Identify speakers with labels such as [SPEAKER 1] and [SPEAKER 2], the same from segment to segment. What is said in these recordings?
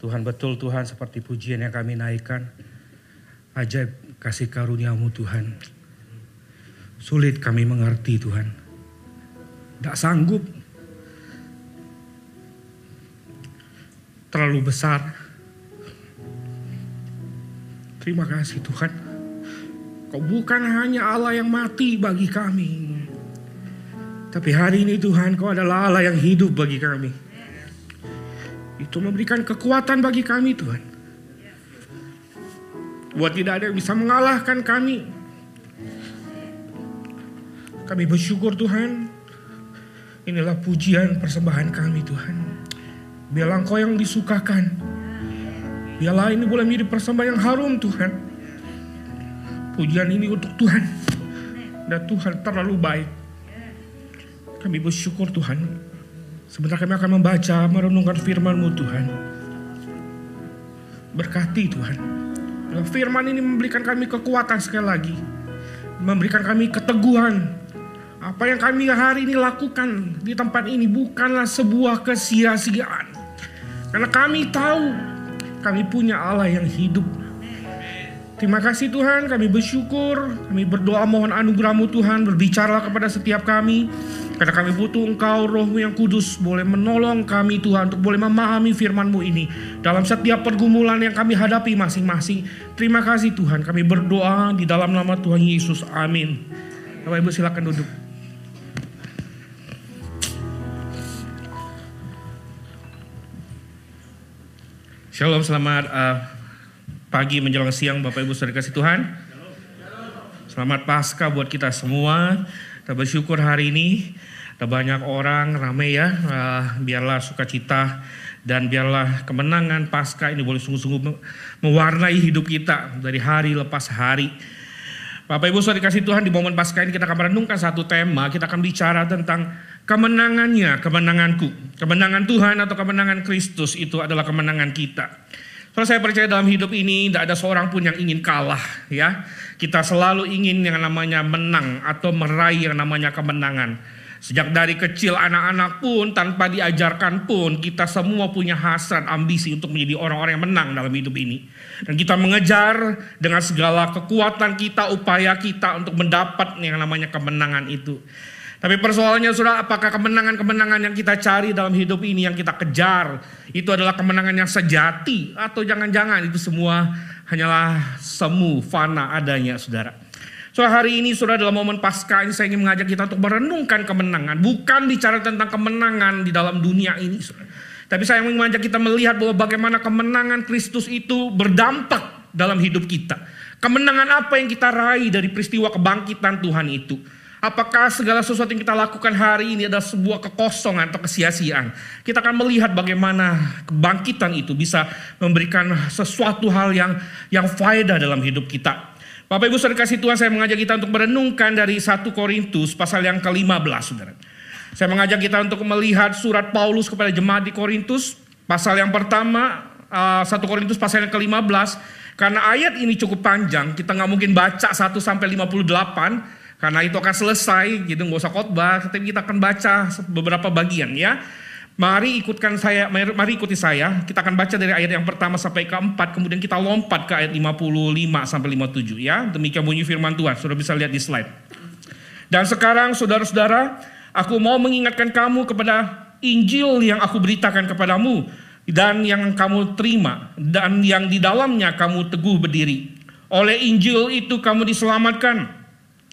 [SPEAKER 1] Tuhan betul Tuhan seperti pujian yang kami naikkan. Ajaib kasih karuniamu Tuhan. Sulit kami mengerti Tuhan. Tidak sanggup. Terlalu besar. Terima kasih Tuhan. Kau bukan hanya Allah yang mati bagi kami. Tapi hari ini Tuhan kau adalah Allah yang hidup bagi kami. Itu memberikan kekuatan bagi kami Tuhan. Buat tidak ada yang bisa mengalahkan kami. Kami bersyukur Tuhan. Inilah pujian persembahan kami Tuhan. Biarlah Engkau yang disukakan. Biarlah ini boleh menjadi persembahan yang harum Tuhan. Pujian ini untuk Tuhan. Dan Tuhan terlalu baik. Kami bersyukur Tuhan. Sebentar kami akan membaca, merenungkan firman-Mu Tuhan. Berkati Tuhan. Firman ini memberikan kami kekuatan sekali lagi. Memberikan kami keteguhan. Apa yang kami hari ini lakukan di tempat ini bukanlah sebuah kesia-siaan. Karena kami tahu kami punya Allah yang hidup. Terima kasih Tuhan, kami bersyukur, kami berdoa mohon anugerahmu Tuhan, berbicara kepada setiap kami. Karena kami butuh engkau rohmu yang kudus boleh menolong kami Tuhan untuk boleh memahami firmanmu ini. Dalam setiap pergumulan yang kami hadapi masing-masing. Terima kasih Tuhan kami berdoa di dalam nama Tuhan Yesus. Amin. Bapak Ibu silakan duduk. Shalom, selamat uh, pagi menjelang siang Bapak Ibu Saudara kasih Tuhan. Selamat Paskah buat kita semua. Kita bersyukur hari ini banyak orang ramai ya. Uh, biarlah sukacita dan biarlah kemenangan Paskah ini boleh sungguh-sungguh mewarnai hidup kita dari hari lepas hari. Bapak Ibu Saudara dikasih Tuhan di momen Paskah ini kita akan merenungkan satu tema. Kita akan bicara tentang kemenangannya, kemenanganku. Kemenangan Tuhan atau kemenangan Kristus itu adalah kemenangan kita. Kalau saya percaya dalam hidup ini tidak ada seorang pun yang ingin kalah ya. Kita selalu ingin yang namanya menang atau meraih yang namanya kemenangan. Sejak dari kecil anak-anak pun tanpa diajarkan pun kita semua punya hasrat ambisi untuk menjadi orang-orang yang menang dalam hidup ini. Dan kita mengejar dengan segala kekuatan kita, upaya kita untuk mendapat yang namanya kemenangan itu. Tapi persoalannya sudah apakah kemenangan-kemenangan yang kita cari dalam hidup ini yang kita kejar itu adalah kemenangan yang sejati atau jangan-jangan itu semua hanyalah semu fana adanya saudara. So hari ini sudah dalam momen pasca ini saya ingin mengajak kita untuk merenungkan kemenangan. Bukan bicara tentang kemenangan di dalam dunia ini. Saudara. Tapi saya ingin mengajak kita melihat bahwa bagaimana kemenangan Kristus itu berdampak dalam hidup kita. Kemenangan apa yang kita raih dari peristiwa kebangkitan Tuhan itu. Apakah segala sesuatu yang kita lakukan hari ini adalah sebuah kekosongan atau kesia-siaan? Kita akan melihat bagaimana kebangkitan itu bisa memberikan sesuatu hal yang yang faedah dalam hidup kita. Bapak Ibu Saudara kasih Tuhan saya mengajak kita untuk merenungkan dari 1 Korintus pasal yang ke-15 Saudara. Saya mengajak kita untuk melihat surat Paulus kepada jemaat di Korintus pasal yang pertama 1 Korintus pasal yang ke-15 karena ayat ini cukup panjang, kita nggak mungkin baca 1 sampai 58 karena itu akan selesai, gitu nggak usah khotbah, tapi kita akan baca beberapa bagian ya. Mari ikutkan saya, mari ikuti saya. Kita akan baca dari ayat yang pertama sampai keempat, kemudian kita lompat ke ayat 55 sampai 57 ya. Demikian bunyi firman Tuhan, sudah bisa lihat di slide. Dan sekarang saudara-saudara, aku mau mengingatkan kamu kepada Injil yang aku beritakan kepadamu dan yang kamu terima dan yang di dalamnya kamu teguh berdiri. Oleh Injil itu kamu diselamatkan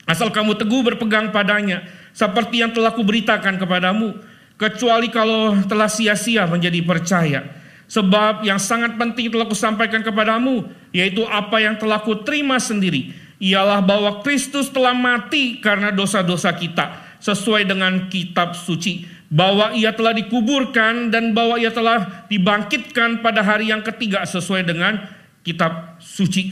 [SPEAKER 1] Asal kamu teguh berpegang padanya, seperti yang telah kuberitakan kepadamu, kecuali kalau telah sia-sia menjadi percaya. Sebab yang sangat penting telah kusampaikan kepadamu, yaitu apa yang telah kuterima sendiri, ialah bahwa Kristus telah mati karena dosa-dosa kita, sesuai dengan kitab suci. Bahwa ia telah dikuburkan dan bahwa ia telah dibangkitkan pada hari yang ketiga sesuai dengan kitab suci.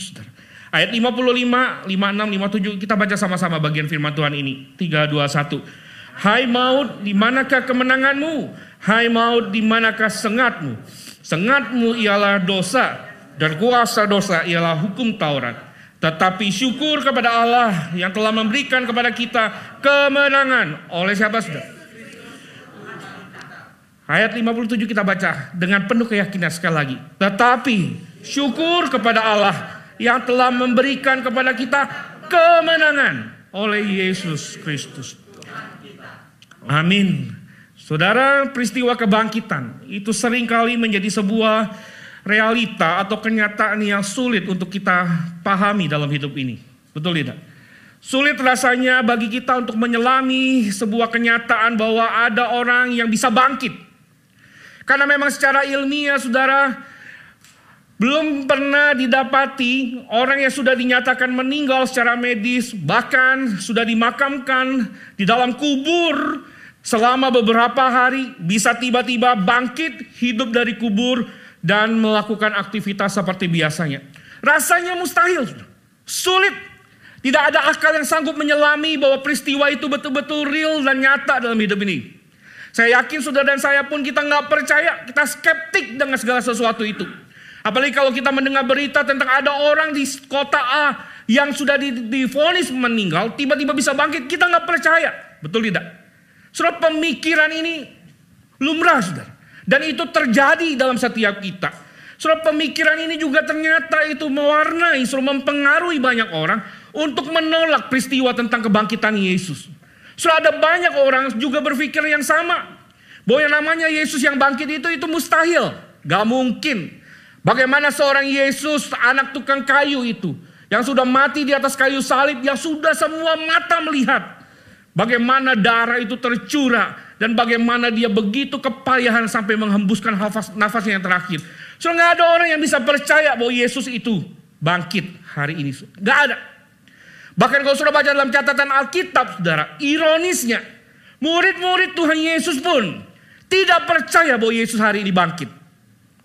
[SPEAKER 1] Ayat 55, 56, 57 kita baca sama-sama bagian firman Tuhan ini. 3 2 1. Hai maut, di manakah kemenanganmu? Hai maut, di manakah sengatmu? Sengatmu ialah dosa dan kuasa dosa ialah hukum Taurat. Tetapi syukur kepada Allah yang telah memberikan kepada kita kemenangan oleh siapa sudah? Ayat 57 kita baca dengan penuh keyakinan sekali lagi. Tetapi syukur kepada Allah yang telah memberikan kepada kita kemenangan oleh Yesus Kristus. Amin. Saudara, peristiwa kebangkitan itu sering kali menjadi sebuah realita atau kenyataan yang sulit untuk kita pahami dalam hidup ini. Betul tidak? Sulit rasanya bagi kita untuk menyelami sebuah kenyataan bahwa ada orang yang bisa bangkit karena memang secara ilmiah saudara belum pernah didapati orang yang sudah dinyatakan meninggal secara medis bahkan sudah dimakamkan di dalam kubur selama beberapa hari bisa tiba-tiba bangkit hidup dari kubur dan melakukan aktivitas seperti biasanya. Rasanya mustahil, sulit. Tidak ada akal yang sanggup menyelami bahwa peristiwa itu betul-betul real dan nyata dalam hidup ini. Saya yakin saudara dan saya pun kita nggak percaya, kita skeptik dengan segala sesuatu itu. Apalagi kalau kita mendengar berita tentang ada orang di kota A yang sudah difonis meninggal, tiba-tiba bisa bangkit, kita nggak percaya. Betul tidak? Surat pemikiran ini lumrah, saudara. Dan itu terjadi dalam setiap kita. Surat pemikiran ini juga ternyata itu mewarnai, suruh mempengaruhi banyak orang untuk menolak peristiwa tentang kebangkitan Yesus. Sudah ada banyak orang juga berpikir yang sama. Bahwa yang namanya Yesus yang bangkit itu itu mustahil. Gak mungkin. Bagaimana seorang Yesus anak tukang kayu itu. Yang sudah mati di atas kayu salib. Yang sudah semua mata melihat. Bagaimana darah itu tercurah. Dan bagaimana dia begitu kepayahan sampai menghembuskan nafas, nafasnya yang terakhir. So nggak ada orang yang bisa percaya bahwa Yesus itu bangkit hari ini. Gak ada. Bahkan kalau sudah baca dalam catatan Alkitab, saudara, ironisnya, murid-murid Tuhan Yesus pun tidak percaya bahwa Yesus hari ini bangkit.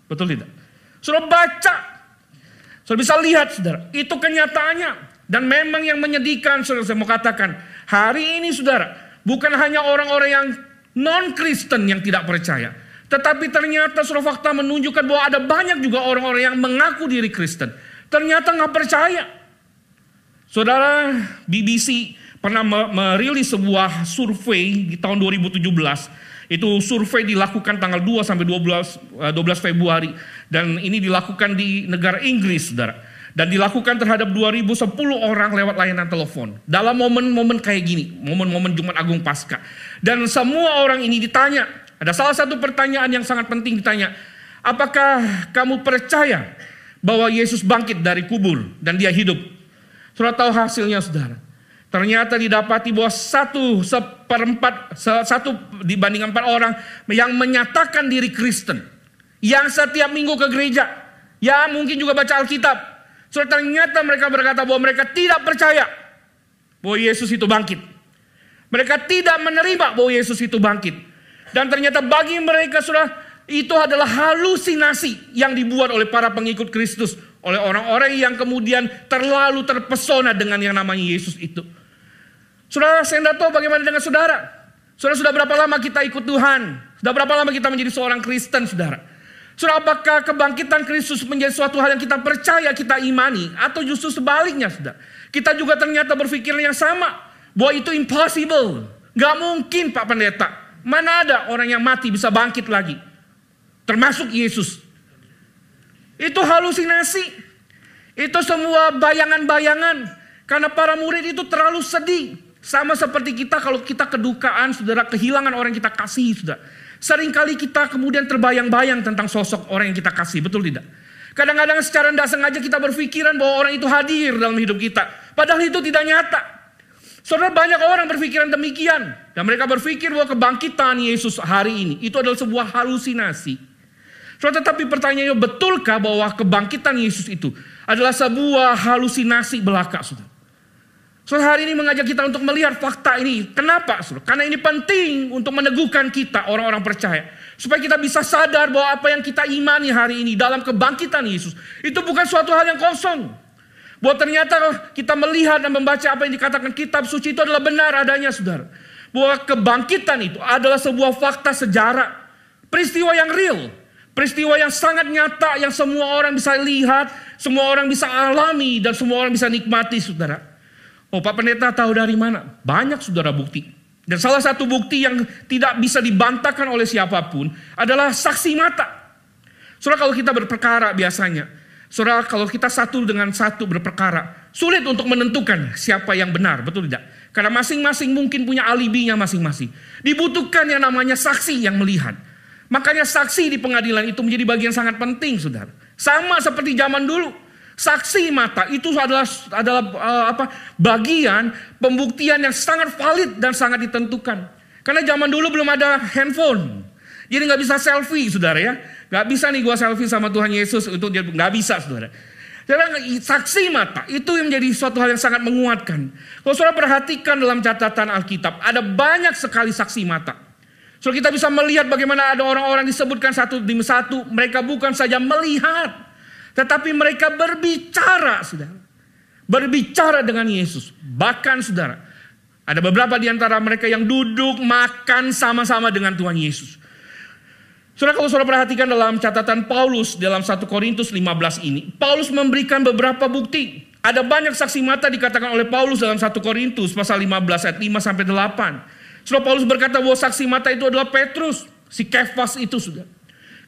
[SPEAKER 1] Betul tidak? Sudah baca, sudah bisa lihat, saudara, itu kenyataannya. Dan memang yang menyedihkan, saudara, saya mau katakan, hari ini, saudara, bukan hanya orang-orang yang non-Kristen yang tidak percaya. Tetapi ternyata surat fakta menunjukkan bahwa ada banyak juga orang-orang yang mengaku diri Kristen. Ternyata nggak percaya. Saudara, BBC pernah merilis sebuah survei di tahun 2017. Itu survei dilakukan tanggal 2 sampai 12 12 eh, Februari dan ini dilakukan di negara Inggris, Saudara. Dan dilakukan terhadap 2010 orang lewat layanan telepon. Dalam momen-momen kayak gini, momen-momen Jumat Agung Pasca. Dan semua orang ini ditanya, ada salah satu pertanyaan yang sangat penting ditanya, apakah kamu percaya bahwa Yesus bangkit dari kubur dan dia hidup? Sudah tahu hasilnya saudara. Ternyata didapati bahwa satu seperempat, satu dibanding empat orang yang menyatakan diri Kristen. Yang setiap minggu ke gereja. Ya mungkin juga baca Alkitab. Sudah ternyata mereka berkata bahwa mereka tidak percaya bahwa Yesus itu bangkit. Mereka tidak menerima bahwa Yesus itu bangkit. Dan ternyata bagi mereka sudah itu adalah halusinasi yang dibuat oleh para pengikut Kristus oleh orang-orang yang kemudian terlalu terpesona dengan yang namanya Yesus itu. Saudara, saya tidak tahu bagaimana dengan saudara. Saudara, sudah berapa lama kita ikut Tuhan? Sudah berapa lama kita menjadi seorang Kristen, saudara? Saudara, apakah kebangkitan Kristus menjadi suatu hal yang kita percaya, kita imani? Atau justru sebaliknya, saudara? Kita juga ternyata berpikir yang sama. Bahwa itu impossible. Gak mungkin, Pak Pendeta. Mana ada orang yang mati bisa bangkit lagi? Termasuk Yesus. Itu halusinasi. Itu semua bayangan-bayangan. Karena para murid itu terlalu sedih. Sama seperti kita kalau kita kedukaan, saudara, kehilangan orang yang kita kasih, saudara. Seringkali kita kemudian terbayang-bayang tentang sosok orang yang kita kasih, betul tidak? Kadang-kadang secara tidak sengaja kita berpikiran bahwa orang itu hadir dalam hidup kita. Padahal itu tidak nyata. Saudara banyak orang berpikiran demikian. Dan mereka berpikir bahwa kebangkitan Yesus hari ini itu adalah sebuah halusinasi. Saudara, tetapi pertanyaannya betulkah bahwa kebangkitan Yesus itu adalah sebuah halusinasi belaka, saudara? Saudara, hari ini mengajak kita untuk melihat fakta ini. Kenapa, saudara? Karena ini penting untuk meneguhkan kita, orang-orang percaya. Supaya kita bisa sadar bahwa apa yang kita imani hari ini dalam kebangkitan Yesus. Itu bukan suatu hal yang kosong. Bahwa ternyata kita melihat dan membaca apa yang dikatakan kitab suci itu adalah benar adanya, saudara. Bahwa kebangkitan itu adalah sebuah fakta sejarah. Peristiwa yang real Peristiwa yang sangat nyata yang semua orang bisa lihat, semua orang bisa alami dan semua orang bisa nikmati saudara. Oh Pak Pendeta tahu dari mana? Banyak saudara bukti. Dan salah satu bukti yang tidak bisa dibantahkan oleh siapa pun adalah saksi mata. Saudara kalau kita berperkara biasanya, saudara kalau kita satu dengan satu berperkara, sulit untuk menentukan siapa yang benar, betul tidak? Karena masing-masing mungkin punya alibinya masing-masing. Dibutuhkan yang namanya saksi yang melihat. Makanya saksi di pengadilan itu menjadi bagian sangat penting, saudara. Sama seperti zaman dulu. Saksi mata itu adalah adalah uh, apa bagian pembuktian yang sangat valid dan sangat ditentukan. Karena zaman dulu belum ada handphone. Jadi nggak bisa selfie, saudara ya. Nggak bisa nih gua selfie sama Tuhan Yesus untuk dia nggak bisa, saudara. Jadi saksi mata itu yang menjadi suatu hal yang sangat menguatkan. Kalau saudara perhatikan dalam catatan Alkitab, ada banyak sekali saksi mata. So kita bisa melihat bagaimana ada orang-orang disebutkan satu demi satu, mereka bukan saja melihat, tetapi mereka berbicara, saudara. Berbicara dengan Yesus. Bahkan, saudara, ada beberapa di antara mereka yang duduk makan sama-sama dengan Tuhan Yesus. Saudara, kalau saudara perhatikan dalam catatan Paulus dalam 1 Korintus 15 ini, Paulus memberikan beberapa bukti. Ada banyak saksi mata dikatakan oleh Paulus dalam 1 Korintus pasal 15 ayat 5 sampai 8. Saudara Paulus berkata bahwa saksi mata itu adalah Petrus, si Kefas itu sudah.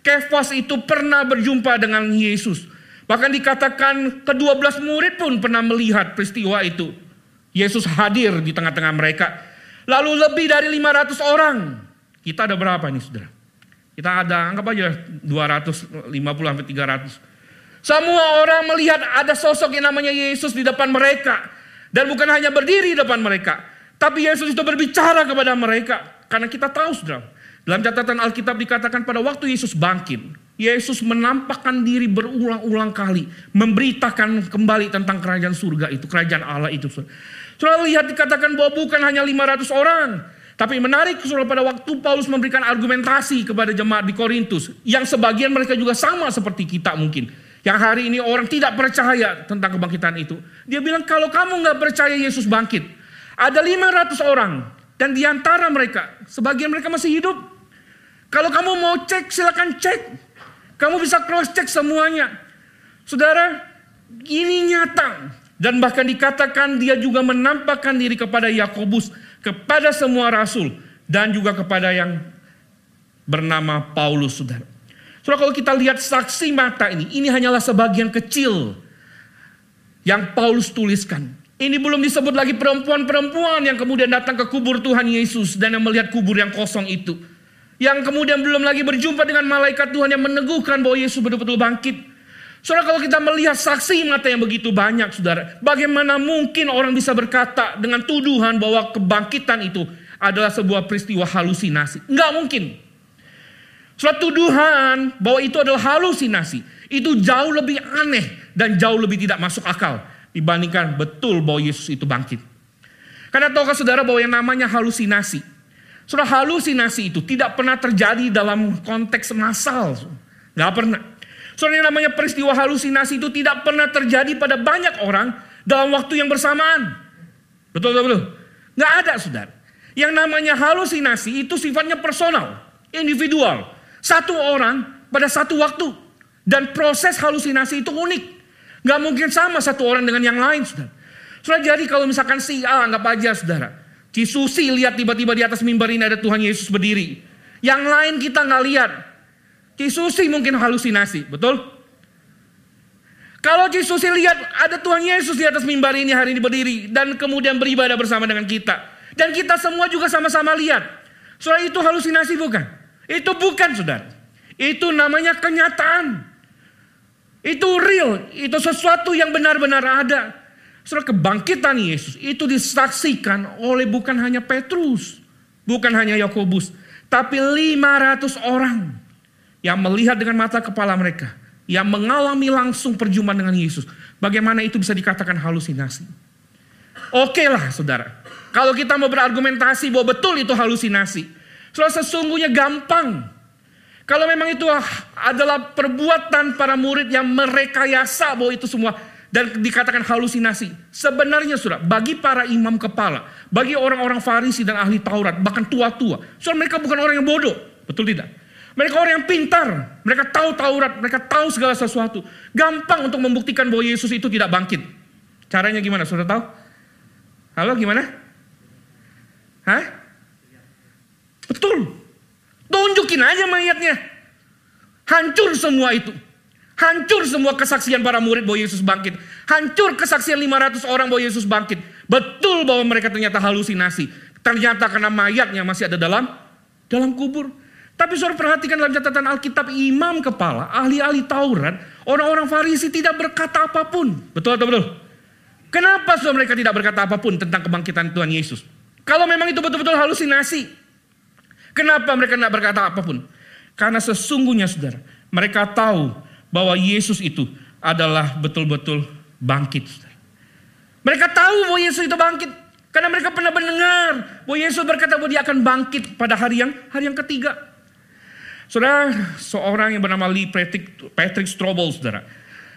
[SPEAKER 1] Kefas itu pernah berjumpa dengan Yesus. Bahkan dikatakan kedua belas murid pun pernah melihat peristiwa itu. Yesus hadir di tengah-tengah mereka. Lalu lebih dari 500 orang. Kita ada berapa nih saudara? Kita ada anggap aja 250 sampai 300. Semua orang melihat ada sosok yang namanya Yesus di depan mereka. Dan bukan hanya berdiri di depan mereka. Tapi Yesus itu berbicara kepada mereka. Karena kita tahu saudara. Dalam catatan Alkitab dikatakan pada waktu Yesus bangkit. Yesus menampakkan diri berulang-ulang kali. Memberitakan kembali tentang kerajaan surga itu. Kerajaan Allah itu. Saudara lihat dikatakan bahwa bukan hanya 500 orang. Tapi menarik saudara pada waktu Paulus memberikan argumentasi kepada jemaat di Korintus. Yang sebagian mereka juga sama seperti kita mungkin. Yang hari ini orang tidak percaya tentang kebangkitan itu. Dia bilang kalau kamu nggak percaya Yesus bangkit. Ada 500 orang. Dan di antara mereka, sebagian mereka masih hidup. Kalau kamu mau cek, silakan cek. Kamu bisa cross check semuanya. Saudara, ini nyata. Dan bahkan dikatakan dia juga menampakkan diri kepada Yakobus, kepada semua rasul, dan juga kepada yang bernama Paulus, saudara. Saudara, kalau kita lihat saksi mata ini, ini hanyalah sebagian kecil yang Paulus tuliskan. Ini belum disebut lagi perempuan-perempuan yang kemudian datang ke kubur Tuhan Yesus dan yang melihat kubur yang kosong itu. Yang kemudian belum lagi berjumpa dengan malaikat Tuhan yang meneguhkan bahwa Yesus betul-betul bangkit. Saudara kalau kita melihat saksi mata yang begitu banyak saudara. Bagaimana mungkin orang bisa berkata dengan tuduhan bahwa kebangkitan itu adalah sebuah peristiwa halusinasi. Enggak mungkin. Suatu tuduhan bahwa itu adalah halusinasi. Itu jauh lebih aneh dan jauh lebih tidak masuk akal. Dibandingkan betul bahwa Yesus itu bangkit. Karena tahukah saudara bahwa yang namanya halusinasi Sudah halusinasi itu tidak pernah terjadi dalam konteks massal. Gak pernah. Soalnya namanya peristiwa halusinasi itu tidak pernah terjadi pada banyak orang dalam waktu yang bersamaan. Betul betul betul. Gak ada saudara. Yang namanya halusinasi itu sifatnya personal, individual. Satu orang pada satu waktu. Dan proses halusinasi itu unik. Gak mungkin sama satu orang dengan yang lain saudara. Saudara jadi kalau misalkan si A anggap aja saudara. Si Susi lihat tiba-tiba di atas mimbar ini ada Tuhan Yesus berdiri. Yang lain kita nggak lihat. Ci Susi mungkin halusinasi, betul? Kalau Ci Susi lihat ada Tuhan Yesus di atas mimbar ini hari ini berdiri dan kemudian beribadah bersama dengan kita. Dan kita semua juga sama-sama lihat. Saudara itu halusinasi bukan? Itu bukan saudara. Itu namanya kenyataan. Itu real, itu sesuatu yang benar-benar ada. Saudara kebangkitan Yesus itu disaksikan oleh bukan hanya Petrus, bukan hanya Yakobus, tapi 500 orang yang melihat dengan mata kepala mereka, yang mengalami langsung perjumpaan dengan Yesus. Bagaimana itu bisa dikatakan halusinasi? Oke lah saudara, kalau kita mau berargumentasi bahwa betul itu halusinasi, saudara sesungguhnya gampang. Kalau memang itu adalah perbuatan para murid yang merekayasa bahwa itu semua dan dikatakan halusinasi. Sebenarnya sudah bagi para imam kepala, bagi orang-orang Farisi dan ahli Taurat, bahkan tua-tua, soal mereka bukan orang yang bodoh, betul tidak? Mereka orang yang pintar, mereka tahu Taurat, mereka tahu segala sesuatu. Gampang untuk membuktikan bahwa Yesus itu tidak bangkit. Caranya gimana? Sudah tahu? Halo, gimana? Hah? Betul. Tunjukin aja mayatnya. Hancur semua itu. Hancur semua kesaksian para murid bahwa Yesus bangkit. Hancur kesaksian 500 orang bahwa Yesus bangkit. Betul bahwa mereka ternyata halusinasi. Ternyata karena mayatnya masih ada dalam dalam kubur. Tapi saudara perhatikan dalam catatan Alkitab imam kepala, ahli-ahli Taurat, orang-orang Farisi tidak berkata apa pun. Betul atau betul? Kenapa saudara mereka tidak berkata apa pun tentang kebangkitan Tuhan Yesus? Kalau memang itu betul-betul halusinasi. Kenapa mereka tidak berkata apa pun? Karena sesungguhnya saudara, mereka tahu bahwa Yesus itu adalah betul-betul bangkit. Mereka tahu bahwa Yesus itu bangkit. Karena mereka pernah mendengar bahwa Yesus berkata bahwa dia akan bangkit pada hari yang hari yang ketiga. Saudara, seorang yang bernama Lee Patrick, Patrick Strobel, saudara.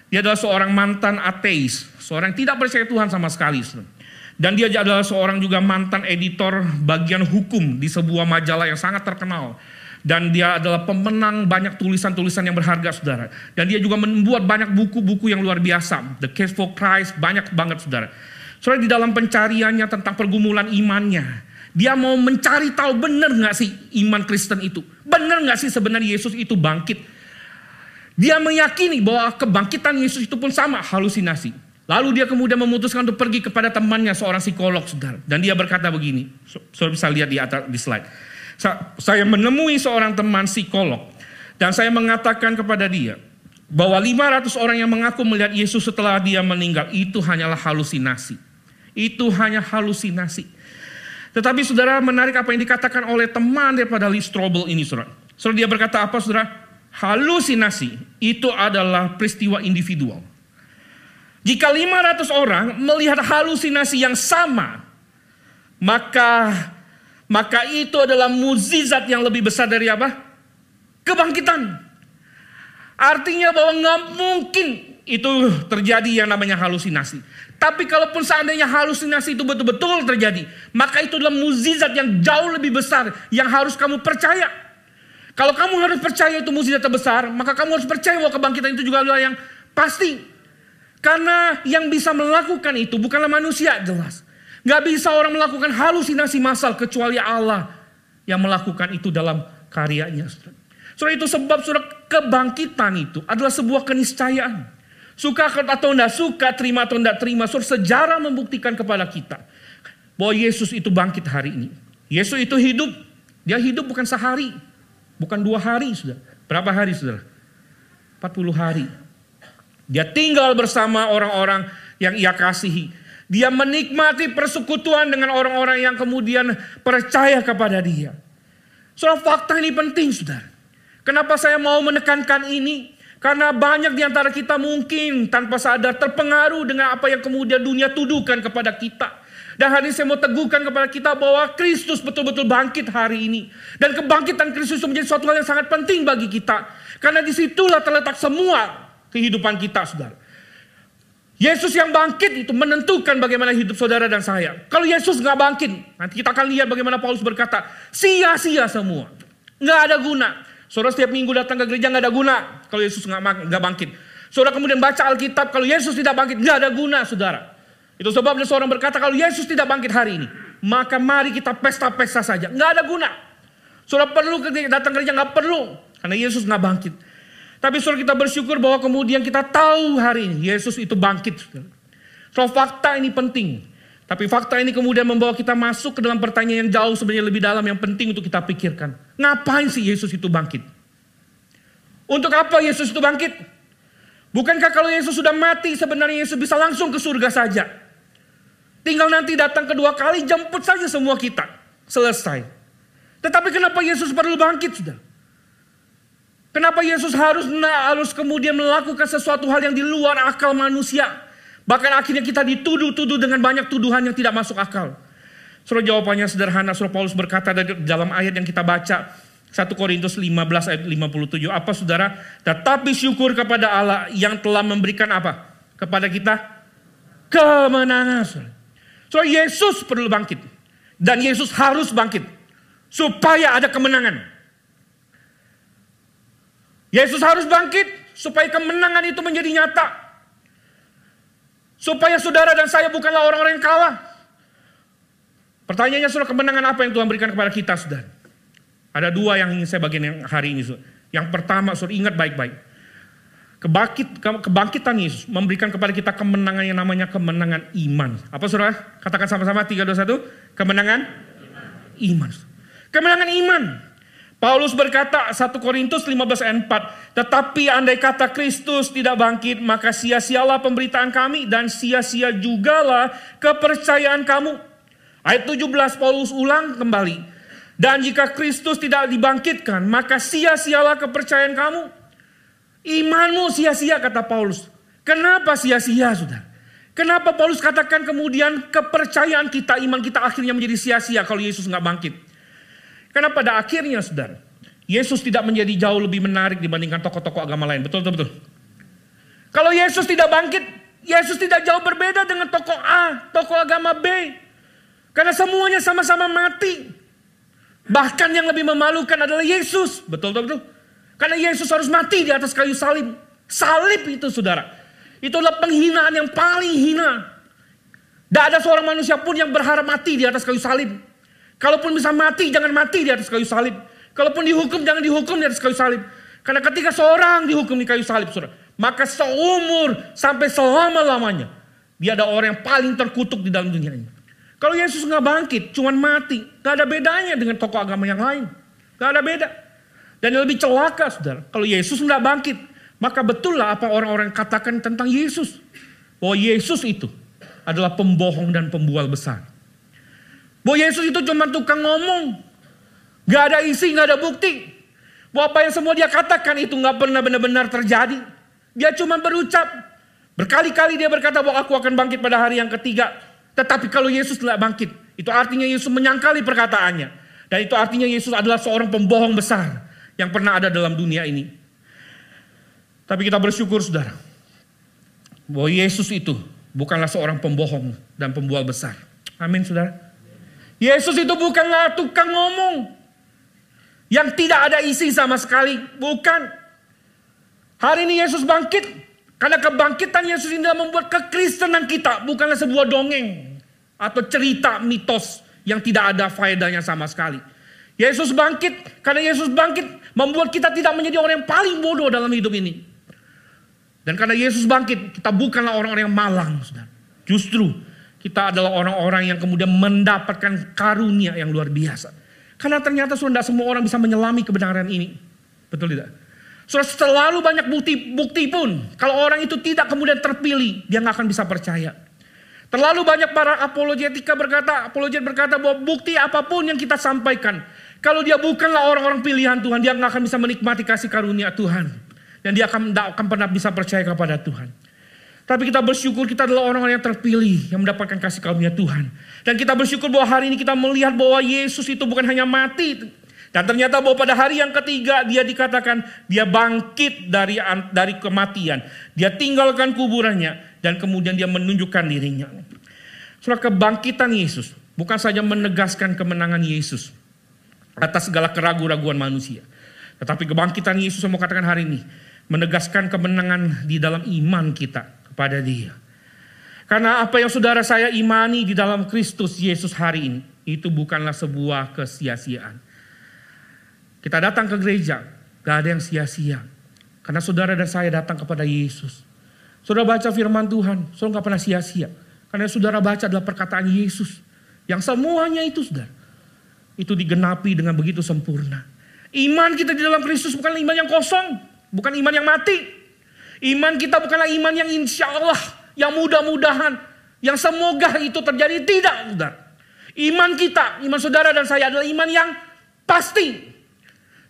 [SPEAKER 1] Dia adalah seorang mantan ateis. Seorang yang tidak percaya Tuhan sama sekali. Saudara. Dan dia adalah seorang juga mantan editor bagian hukum di sebuah majalah yang sangat terkenal. Dan dia adalah pemenang banyak tulisan-tulisan yang berharga, saudara. Dan dia juga membuat banyak buku-buku yang luar biasa. The Case for Christ, banyak banget, saudara. Saudara, di dalam pencariannya tentang pergumulan imannya, dia mau mencari tahu benar nggak sih iman Kristen itu? Benar nggak sih sebenarnya Yesus itu bangkit? Dia meyakini bahwa kebangkitan Yesus itu pun sama halusinasi. Lalu dia kemudian memutuskan untuk pergi kepada temannya seorang psikolog, saudara. Dan dia berkata begini, saudara bisa lihat di atas di slide. Saya menemui seorang teman psikolog dan saya mengatakan kepada dia bahwa 500 orang yang mengaku melihat Yesus setelah dia meninggal itu hanyalah halusinasi. Itu hanya halusinasi. Tetapi saudara menarik apa yang dikatakan oleh teman daripada Lee Strobel ini saudara. Saudara dia berkata apa saudara? Halusinasi itu adalah peristiwa individual. Jika 500 orang melihat halusinasi yang sama, maka maka itu adalah mukjizat yang lebih besar dari apa? Kebangkitan. Artinya bahwa nggak mungkin itu terjadi yang namanya halusinasi. Tapi kalaupun seandainya halusinasi itu betul-betul terjadi, maka itu adalah mukjizat yang jauh lebih besar yang harus kamu percaya. Kalau kamu harus percaya itu mukjizat terbesar, maka kamu harus percaya bahwa kebangkitan itu juga adalah yang pasti. Karena yang bisa melakukan itu bukanlah manusia jelas. Gak bisa orang melakukan halusinasi massal kecuali Allah yang melakukan itu dalam karyanya. Saudara itu sebab saudara kebangkitan itu adalah sebuah keniscayaan. Suka atau tidak suka, terima atau tidak terima. Saudara sejarah membuktikan kepada kita bahwa Yesus itu bangkit hari ini. Yesus itu hidup. Dia hidup bukan sehari. Bukan dua hari sudah. Berapa hari saudara? 40 hari. Dia tinggal bersama orang-orang yang ia kasihi. Dia menikmati persekutuan dengan orang-orang yang kemudian percaya kepada dia. Soal fakta ini penting, saudara. Kenapa saya mau menekankan ini? Karena banyak di antara kita mungkin tanpa sadar terpengaruh dengan apa yang kemudian dunia tuduhkan kepada kita. Dan hari ini saya mau teguhkan kepada kita bahwa Kristus betul-betul bangkit hari ini. Dan kebangkitan Kristus menjadi suatu hal yang sangat penting bagi kita. Karena di situlah terletak semua kehidupan kita, saudara. Yesus yang bangkit itu menentukan bagaimana hidup saudara dan saya. Kalau Yesus nggak bangkit, nanti kita akan lihat bagaimana Paulus berkata, sia-sia semua. Nggak ada guna. Saudara setiap minggu datang ke gereja nggak ada guna kalau Yesus nggak bangkit. Saudara kemudian baca Alkitab, kalau Yesus tidak bangkit nggak ada guna, saudara. Itu sebabnya seorang berkata kalau Yesus tidak bangkit hari ini, maka mari kita pesta-pesta saja. Nggak ada guna. Saudara perlu datang ke gereja nggak perlu karena Yesus nggak bangkit. Tapi saudara kita bersyukur bahwa kemudian kita tahu hari ini Yesus itu bangkit. So fakta ini penting. Tapi fakta ini kemudian membawa kita masuk ke dalam pertanyaan yang jauh sebenarnya lebih dalam yang penting untuk kita pikirkan. Ngapain sih Yesus itu bangkit? Untuk apa Yesus itu bangkit? Bukankah kalau Yesus sudah mati sebenarnya Yesus bisa langsung ke surga saja? Tinggal nanti datang kedua kali jemput saja semua kita. Selesai. Tetapi kenapa Yesus perlu bangkit sudah? Kenapa Yesus harus harus kemudian melakukan sesuatu hal yang di luar akal manusia? Bahkan akhirnya kita dituduh-tuduh dengan banyak tuduhan yang tidak masuk akal. Saudara jawabannya sederhana. Saudara Paulus berkata dalam ayat yang kita baca. 1 Korintus 15 ayat 57. Apa saudara? Tetapi syukur kepada Allah yang telah memberikan apa? Kepada kita kemenangan. Saudara Yesus perlu bangkit. Dan Yesus harus bangkit. Supaya ada kemenangan. Yesus harus bangkit supaya kemenangan itu menjadi nyata. Supaya saudara dan saya bukanlah orang-orang yang kalah. Pertanyaannya saudara kemenangan apa yang Tuhan berikan kepada kita saudara? Ada dua yang ingin saya bagian yang hari ini. Saudara. Yang pertama, saudara ingat baik-baik. Kebangkit, kebangkitan Yesus memberikan kepada kita kemenangan yang namanya kemenangan iman. Apa saudara? Katakan sama-sama 3, 2, 1. Kemenangan iman. Kemenangan iman. Paulus berkata 1 Korintus 15 ayat 4. Tetapi andai kata Kristus tidak bangkit maka sia-sialah pemberitaan kami dan sia-sia jugalah kepercayaan kamu. Ayat 17 Paulus ulang kembali. Dan jika Kristus tidak dibangkitkan maka sia-sialah kepercayaan kamu. Imanmu sia-sia kata Paulus. Kenapa sia-sia sudah? Kenapa Paulus katakan kemudian kepercayaan kita, iman kita akhirnya menjadi sia-sia kalau Yesus nggak bangkit? Karena pada akhirnya saudara, Yesus tidak menjadi jauh lebih menarik dibandingkan tokoh-tokoh agama lain. Betul, betul, betul. Kalau Yesus tidak bangkit, Yesus tidak jauh berbeda dengan tokoh A, tokoh agama B. Karena semuanya sama-sama mati. Bahkan yang lebih memalukan adalah Yesus. Betul, betul, betul. Karena Yesus harus mati di atas kayu salib. Salib itu saudara. Itu adalah penghinaan yang paling hina. Tidak ada seorang manusia pun yang berharap mati di atas kayu salib. Kalaupun bisa mati, jangan mati di atas kayu salib. Kalaupun dihukum, jangan dihukum di atas kayu salib. Karena ketika seorang dihukum di kayu salib, saudara, maka seumur sampai selama-lamanya, dia ada orang yang paling terkutuk di dalam dunia ini. Kalau Yesus nggak bangkit, cuman mati, gak ada bedanya dengan tokoh agama yang lain. Gak ada beda. Dan yang lebih celaka, saudara, kalau Yesus nggak bangkit, maka betul lah apa orang-orang katakan tentang Yesus. Bahwa Yesus itu adalah pembohong dan pembual besar. Bahwa Yesus itu cuma tukang ngomong. Gak ada isi, gak ada bukti. Bahwa apa yang semua dia katakan itu gak pernah benar-benar terjadi. Dia cuma berucap. Berkali-kali dia berkata bahwa aku akan bangkit pada hari yang ketiga. Tetapi kalau Yesus tidak bangkit, itu artinya Yesus menyangkali perkataannya. Dan itu artinya Yesus adalah seorang pembohong besar yang pernah ada dalam dunia ini. Tapi kita bersyukur saudara, bahwa Yesus itu bukanlah seorang pembohong dan pembual besar. Amin saudara. Yesus itu bukanlah tukang ngomong. Yang tidak ada isi sama sekali. Bukan. Hari ini Yesus bangkit. Karena kebangkitan Yesus ini membuat kekristenan kita bukanlah sebuah dongeng. Atau cerita mitos yang tidak ada faedahnya sama sekali. Yesus bangkit. Karena Yesus bangkit membuat kita tidak menjadi orang yang paling bodoh dalam hidup ini. Dan karena Yesus bangkit, kita bukanlah orang-orang yang malang. Justru kita adalah orang-orang yang kemudian mendapatkan karunia yang luar biasa. Karena ternyata sudah tidak semua orang bisa menyelami kebenaran ini. Betul tidak? Sudah selalu banyak bukti-bukti pun. Kalau orang itu tidak kemudian terpilih, dia nggak akan bisa percaya. Terlalu banyak para apologetika berkata, apologet berkata bahwa bukti apa pun yang kita sampaikan. Kalau dia bukanlah orang-orang pilihan Tuhan, dia nggak akan bisa menikmati kasih karunia Tuhan. Dan dia akan tidak akan pernah bisa percaya kepada Tuhan. Tapi kita bersyukur kita adalah orang-orang yang terpilih yang mendapatkan kasih karunia Tuhan. Dan kita bersyukur bahwa hari ini kita melihat bahwa Yesus itu bukan hanya mati. Dan ternyata bahwa pada hari yang ketiga dia dikatakan dia bangkit dari dari kematian. Dia tinggalkan kuburannya dan kemudian dia menunjukkan dirinya. Surah kebangkitan Yesus bukan saja menegaskan kemenangan Yesus atas segala keraguan-raguan manusia. Tetapi kebangkitan Yesus yang mau katakan hari ini menegaskan kemenangan di dalam iman kita pada dia. Karena apa yang saudara saya imani di dalam Kristus Yesus hari ini, itu bukanlah sebuah kesia-siaan. Kita datang ke gereja, gak ada yang sia-sia. Karena saudara dan saya datang kepada Yesus. Saudara baca firman Tuhan, saudara gak pernah sia-sia. Karena saudara baca adalah perkataan Yesus. Yang semuanya itu saudara. Itu digenapi dengan begitu sempurna. Iman kita di dalam Kristus bukan iman yang kosong. Bukan iman yang mati. Iman kita bukanlah iman yang insya Allah, yang mudah-mudahan, yang semoga itu terjadi. Tidak, saudara. Iman kita, iman saudara dan saya adalah iman yang pasti.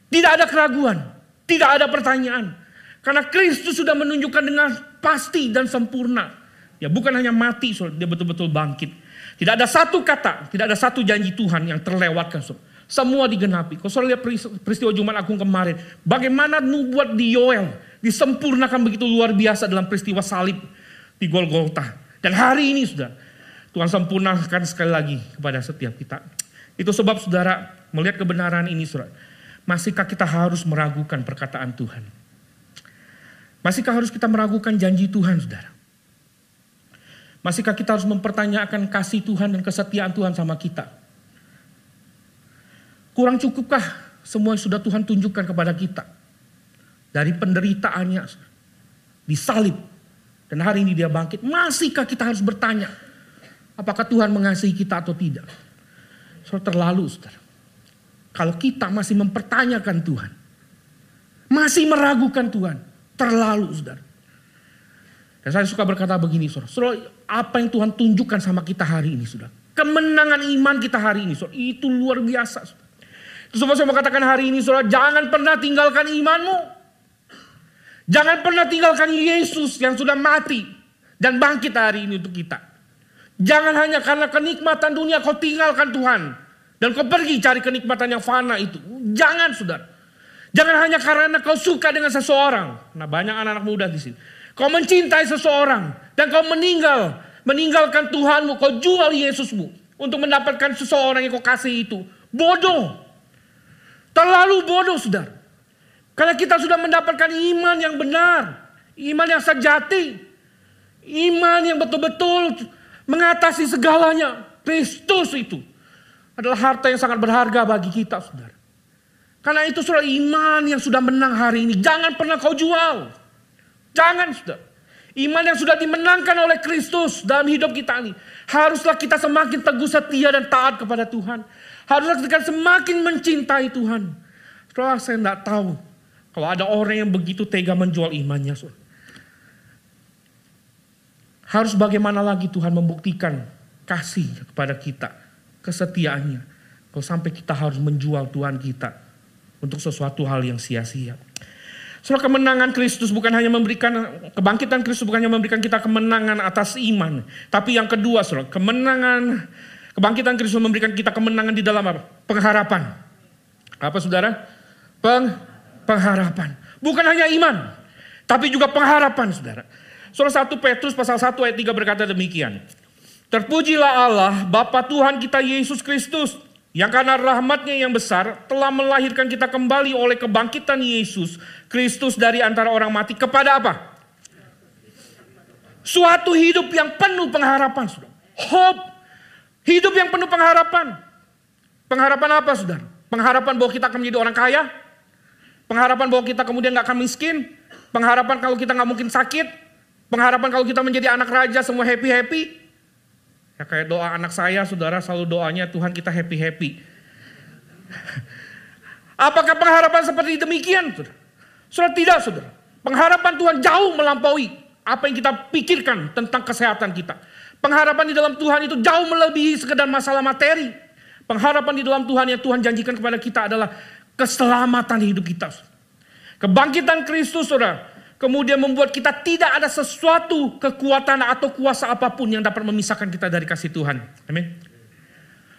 [SPEAKER 1] Tidak ada keraguan, tidak ada pertanyaan. Karena Kristus sudah menunjukkan dengan pasti dan sempurna. Ya bukan hanya mati, dia betul-betul bangkit. Tidak ada satu kata, tidak ada satu janji Tuhan yang terlewatkan. Saudara. Semua digenapi. Kalau saudara lihat peristiwa Jumat Agung kemarin, bagaimana nubuat di Yoel disempurnakan begitu luar biasa dalam peristiwa salib di Golgota. Dan hari ini sudah Tuhan sempurnakan sekali lagi kepada setiap kita. Itu sebab saudara melihat kebenaran ini saudara. Masihkah kita harus meragukan perkataan Tuhan? Masihkah harus kita meragukan janji Tuhan saudara? Masihkah kita harus mempertanyakan kasih Tuhan dan kesetiaan Tuhan sama kita? Kurang cukupkah semua yang sudah Tuhan tunjukkan kepada kita. Dari penderitaannya, disalib, dan hari ini dia bangkit. Masihkah kita harus bertanya, apakah Tuhan mengasihi kita atau tidak? So terlalu, saudara. Kalau kita masih mempertanyakan Tuhan, masih meragukan Tuhan, terlalu, saudara. Dan saya suka berkata begini, saudara. Saudara, apa yang Tuhan tunjukkan sama kita hari ini, saudara. Kemenangan iman kita hari ini, saudara. Itu luar biasa, saudara. Semua saya mau katakan hari ini, saudara. Jangan pernah tinggalkan imanmu. Jangan pernah tinggalkan Yesus yang sudah mati dan bangkit hari ini untuk kita. Jangan hanya karena kenikmatan dunia kau tinggalkan Tuhan. Dan kau pergi cari kenikmatan yang fana itu. Jangan saudara. Jangan hanya karena kau suka dengan seseorang. Nah banyak anak-anak muda di sini. Kau mencintai seseorang. Dan kau meninggal. Meninggalkan Tuhanmu. Kau jual Yesusmu. Untuk mendapatkan seseorang yang kau kasih itu. Bodoh. Terlalu bodoh saudara. Karena kita sudah mendapatkan iman yang benar. Iman yang sejati. Iman yang betul-betul mengatasi segalanya. Kristus itu adalah harta yang sangat berharga bagi kita, saudara. Karena itu saudara iman yang sudah menang hari ini. Jangan pernah kau jual. Jangan, saudara. Iman yang sudah dimenangkan oleh Kristus dalam hidup kita ini. Haruslah kita semakin teguh setia dan taat kepada Tuhan. Haruslah kita semakin mencintai Tuhan. Setelah saya tidak tahu kalau ada orang yang begitu tega menjual imannya, harus bagaimana lagi Tuhan membuktikan kasih kepada kita, kesetiaannya. Kalau sampai kita harus menjual Tuhan kita untuk sesuatu hal yang sia-sia. Soal kemenangan Kristus bukan hanya memberikan kebangkitan Kristus bukan hanya memberikan kita kemenangan atas iman, tapi yang kedua, saudara, kemenangan kebangkitan Kristus memberikan kita kemenangan di dalam apa? Pengharapan. Apa saudara? Peng pengharapan. Bukan hanya iman, tapi juga pengharapan saudara. Surah 1 Petrus pasal 1 ayat 3 berkata demikian. Terpujilah Allah Bapa Tuhan kita Yesus Kristus yang karena rahmatnya yang besar telah melahirkan kita kembali oleh kebangkitan Yesus Kristus dari antara orang mati kepada apa? Suatu hidup yang penuh pengharapan, saudara. Hope. Hidup yang penuh pengharapan. Pengharapan apa, saudara? Pengharapan bahwa kita akan menjadi orang kaya? Pengharapan bahwa kita kemudian nggak akan miskin. Pengharapan kalau kita nggak mungkin sakit. Pengharapan kalau kita menjadi anak raja semua happy-happy. Ya kayak doa anak saya, saudara selalu doanya Tuhan kita happy-happy. Apakah pengharapan seperti demikian? Saudara? Saudara tidak, saudara. Pengharapan Tuhan jauh melampaui apa yang kita pikirkan tentang kesehatan kita. Pengharapan di dalam Tuhan itu jauh melebihi sekedar masalah materi. Pengharapan di dalam Tuhan yang Tuhan janjikan kepada kita adalah keselamatan hidup kita. Kebangkitan Kristus, saudara, kemudian membuat kita tidak ada sesuatu kekuatan atau kuasa apa pun yang dapat memisahkan kita dari kasih Tuhan. Amin.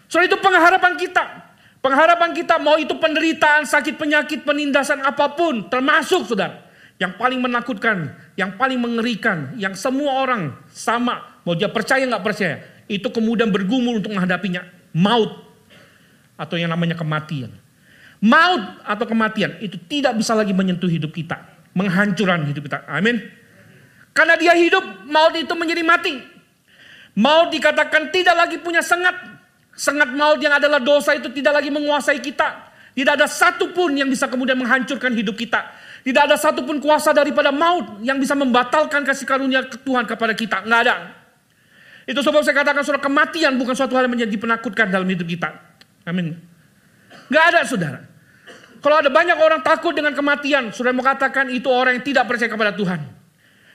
[SPEAKER 1] Soal itu pengharapan kita. Pengharapan kita mau itu penderitaan, sakit penyakit, penindasan apa pun, termasuk saudara. Yang paling menakutkan, yang paling mengerikan, yang semua orang sama, mau dia percaya nggak percaya, itu kemudian bergumul untuk menghadapinya, maut atau yang namanya kematian. Maut atau kematian itu tidak bisa lagi menyentuh hidup kita. Menghancurkan hidup kita. Amin. Karena dia hidup, maut itu menjadi mati. Maut dikatakan tidak lagi punya sengat. Sengat maut yang adalah dosa itu tidak lagi menguasai kita. Tidak ada satupun yang bisa kemudian menghancurkan hidup kita. Tidak ada satupun kuasa daripada maut yang bisa membatalkan kasih karunia Tuhan kepada kita. Nggak ada. Itu sebab saya katakan surat kematian bukan suatu hal yang menjadi penakutkan dalam hidup kita. Amin. Gak ada saudara. Kalau ada banyak orang takut dengan kematian, saudara mau katakan itu orang yang tidak percaya kepada Tuhan.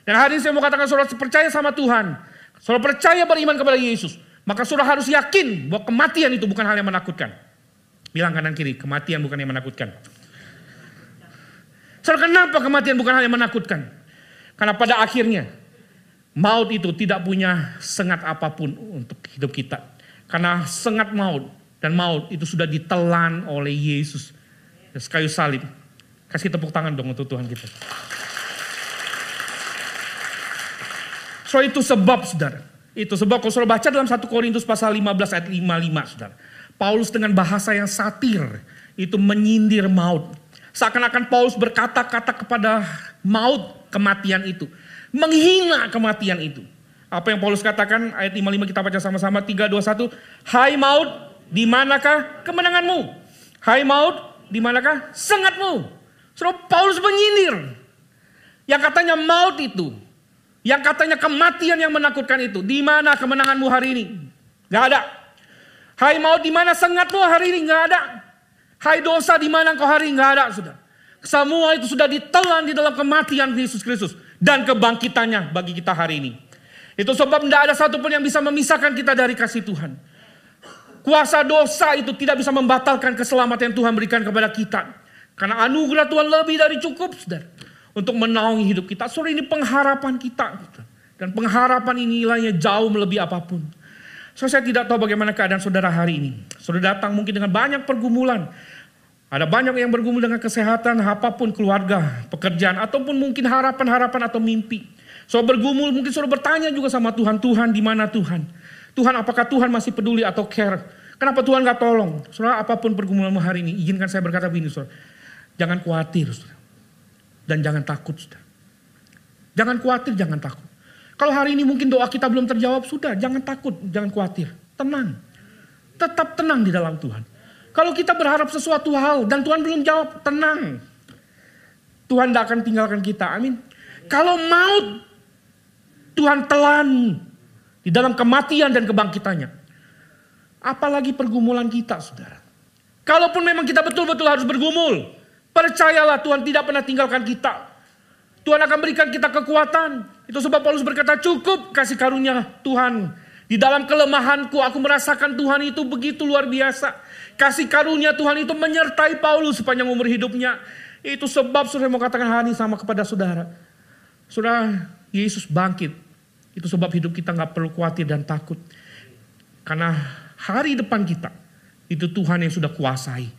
[SPEAKER 1] Dan hari ini saya mau katakan saudara percaya sama Tuhan. Saudara percaya beriman kepada Yesus. Maka saudara harus yakin bahwa kematian itu bukan hal yang menakutkan. Bilang kanan kiri, kematian bukan yang menakutkan. Saudara kenapa kematian bukan hal yang menakutkan? Karena pada akhirnya maut itu tidak punya sengat apa pun untuk hidup kita. Karena sengat maut dan maut itu sudah ditelan oleh Yesus. Kayu salib. Kasih tepuk tangan dong untuk Tuhan kita. So itu sebab saudara. Itu sebab kalau saudara baca dalam 1 Korintus pasal 15 ayat 55 saudara. Paulus dengan bahasa yang satir itu menyindir maut. Seakan-akan Paulus berkata-kata kepada maut kematian itu. Menghina kematian itu. Apa yang Paulus katakan ayat 55 kita baca sama-sama 3, 2, 1. Hai maut di manakah kemenanganmu? Hai maut, di manakah sengatmu? Saudara Paulus menyindir. Yang katanya maut itu, yang katanya kematian yang menakutkan itu, di mana kemenanganmu hari ini? Gak ada. Hai maut di mana sengatmu hari ini? Gak ada. Hai dosa di mana kau hari ini? Gak ada, sudah. Semua itu sudah ditelan di dalam kematian Yesus Kristus dan kebangkitannya bagi kita hari ini. Itu sebab tidak ada satupun yang bisa memisahkan kita dari kasih Tuhan. Kuasa dosa itu tidak bisa membatalkan keselamatan yang Tuhan berikan kepada kita. Karena anugerah Tuhan lebih dari cukup, saudara untuk menaungi hidup kita. Saudara ini pengharapan kita. Dan pengharapan ini nilainya jauh melebihi apa pun. So, saya tidak tahu bagaimana keadaan saudara hari ini. Saudara datang mungkin dengan banyak pergumulan. Ada banyak yang bergumul dengan kesehatan, apa pun keluarga, pekerjaan, ataupun mungkin harapan-harapan atau mimpi. So bergumul, mungkin saudara bertanya juga sama Tuhan, Tuhan di mana Tuhan? Tuhan apakah Tuhan masih peduli atau care? Kenapa Tuhan gak tolong? Saudara apa pun pergumulanmu hari ini, izinkan saya berkata begini saudara. Jangan khawatir saudara. Dan jangan takut, sudah. Jangan khawatir, jangan takut. Kalau hari ini mungkin doa kita belum terjawab, sudah. Jangan takut, jangan khawatir. Tenang. Tetap tenang di dalam Tuhan. Kalau kita berharap sesuatu hal dan Tuhan belum jawab, tenang. Tuhan tidak akan tinggalkan kita, amin. Kalau maut, Tuhan telan di dalam kematian dan kebangkitannya. Apalagi pergumulan kita, saudara. Kalaupun memang kita betul-betul harus bergumul, Percayalah Tuhan tidak pernah tinggalkan kita. Tuhan akan berikan kita kekuatan. Itu sebab Paulus berkata cukup kasih karunia Tuhan. Di dalam kelemahanku aku merasakan Tuhan itu begitu luar biasa. Kasih karunia Tuhan itu menyertai Paulus sepanjang umur hidupnya. Itu sebab saudara mau katakan hari ini sama kepada saudara. Saudara, Yesus bangkit. Itu sebab hidup kita nggak perlu khawatir dan takut. Karena hari depan kita, itu Tuhan yang sudah kuasai.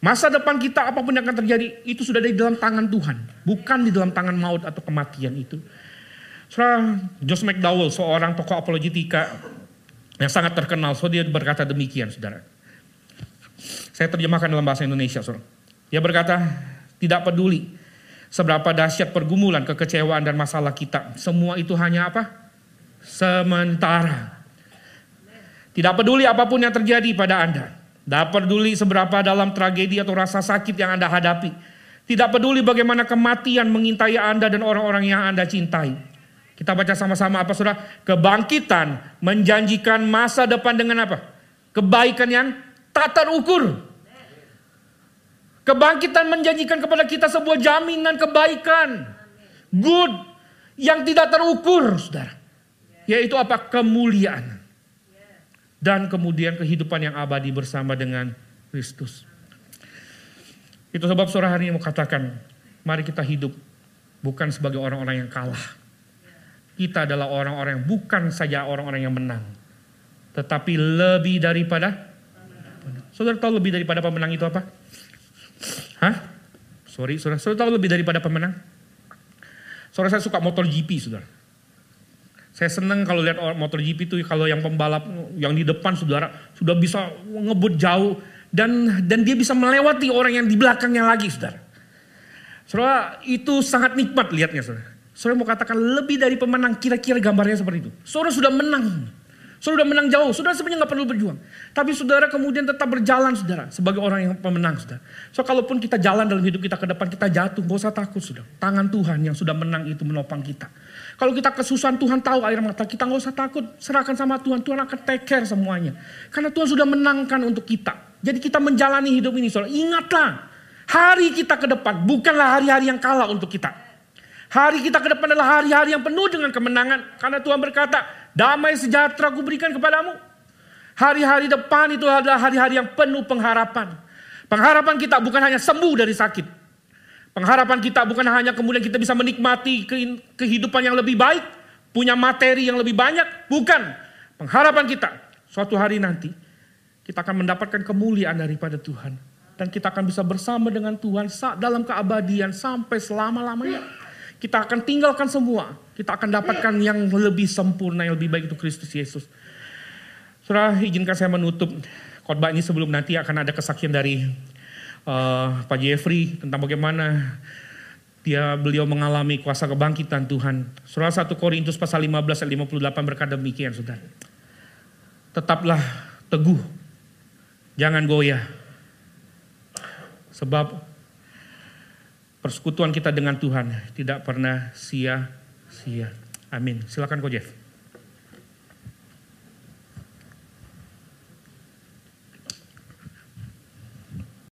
[SPEAKER 1] Masa depan kita apa pun yang akan terjadi itu sudah di dalam tangan Tuhan, bukan di dalam tangan maut atau kematian itu. Saudara Josh McDowell, seorang tokoh apologetika yang sangat terkenal, so dia berkata demikian, saudara. Saya terjemahkan dalam bahasa Indonesia, saudara. Dia berkata, tidak peduli seberapa dahsyat pergumulan, kekecewaan dan masalah kita, semua itu hanya apa? Sementara. Tidak peduli apa pun yang terjadi pada Anda. Tidak peduli seberapa dalam tragedi atau rasa sakit yang Anda hadapi. Tidak peduli bagaimana kematian mengintai Anda dan orang-orang yang Anda cintai. Kita baca sama-sama apa saudara? Kebangkitan menjanjikan masa depan dengan apa? Kebaikan yang tak terukur. Kebangkitan menjanjikan kepada kita sebuah jaminan kebaikan. Good. Yang tidak terukur saudara. Yaitu apa? Kemuliaan dan kemudian kehidupan yang abadi bersama dengan Kristus. Itu sebab saudara hari ini mau katakan, mari kita hidup bukan sebagai orang-orang yang kalah. Kita adalah orang-orang yang bukan saja orang-orang yang menang. Tetapi lebih daripada, saudara tahu lebih daripada pemenang itu apa? Hah? Sorry, saudara, saudara tahu lebih daripada pemenang? Saudara saya suka motor GP, saudara. Saya senang kalau lihat motor GP itu kalau yang pembalap yang di depan saudara sudah bisa ngebut jauh dan dan dia bisa melewati orang yang di belakangnya lagi saudara. Saudara itu sangat nikmat lihatnya saudara. Saudara mau katakan lebih dari pemenang kira-kira gambarnya seperti itu. Saudara sudah menang. Sudah menang jauh, saudara sebenarnya nggak perlu berjuang. Tapi saudara kemudian tetap berjalan saudara sebagai orang yang pemenang saudara. So kalaupun kita jalan dalam hidup kita ke depan kita jatuh, gak usah takut saudara. Tangan Tuhan yang sudah menang itu menopang kita. Kalau kita kesusahan Tuhan tahu air mata kita nggak usah takut. Serahkan sama Tuhan, Tuhan akan take care semuanya. Karena Tuhan sudah menangkan untuk kita. Jadi kita menjalani hidup ini saudara. Ingatlah, hari kita ke depan bukanlah hari-hari yang kalah untuk kita. Hari kita ke depan adalah hari-hari yang penuh dengan kemenangan. Karena Tuhan berkata, damai sejahtera ku berikan kepadamu. Hari-hari depan itu adalah hari-hari yang penuh pengharapan. Pengharapan kita bukan hanya sembuh dari sakit. Pengharapan kita bukan hanya kemudian kita bisa menikmati kehidupan yang lebih baik, punya materi yang lebih banyak, bukan. Pengharapan kita suatu hari nanti kita akan mendapatkan kemuliaan daripada Tuhan dan kita akan bisa bersama dengan Tuhan dalam keabadian sampai selama-lamanya. Kita akan tinggalkan semua, kita akan dapatkan yang lebih sempurna, yang lebih baik itu Kristus Yesus. Saudara, izinkan saya menutup khotbah ini sebelum nanti akan ada kesaksian dari uh, Pak Jeffrey tentang bagaimana dia beliau mengalami kuasa kebangkitan Tuhan. Surah 1 Korintus pasal 15 ayat 58 berkata demikian Saudara. Tetaplah teguh. Jangan goyah. Sebab persekutuan kita dengan Tuhan tidak pernah sia-sia. Amin. Silakan Ko Jeff.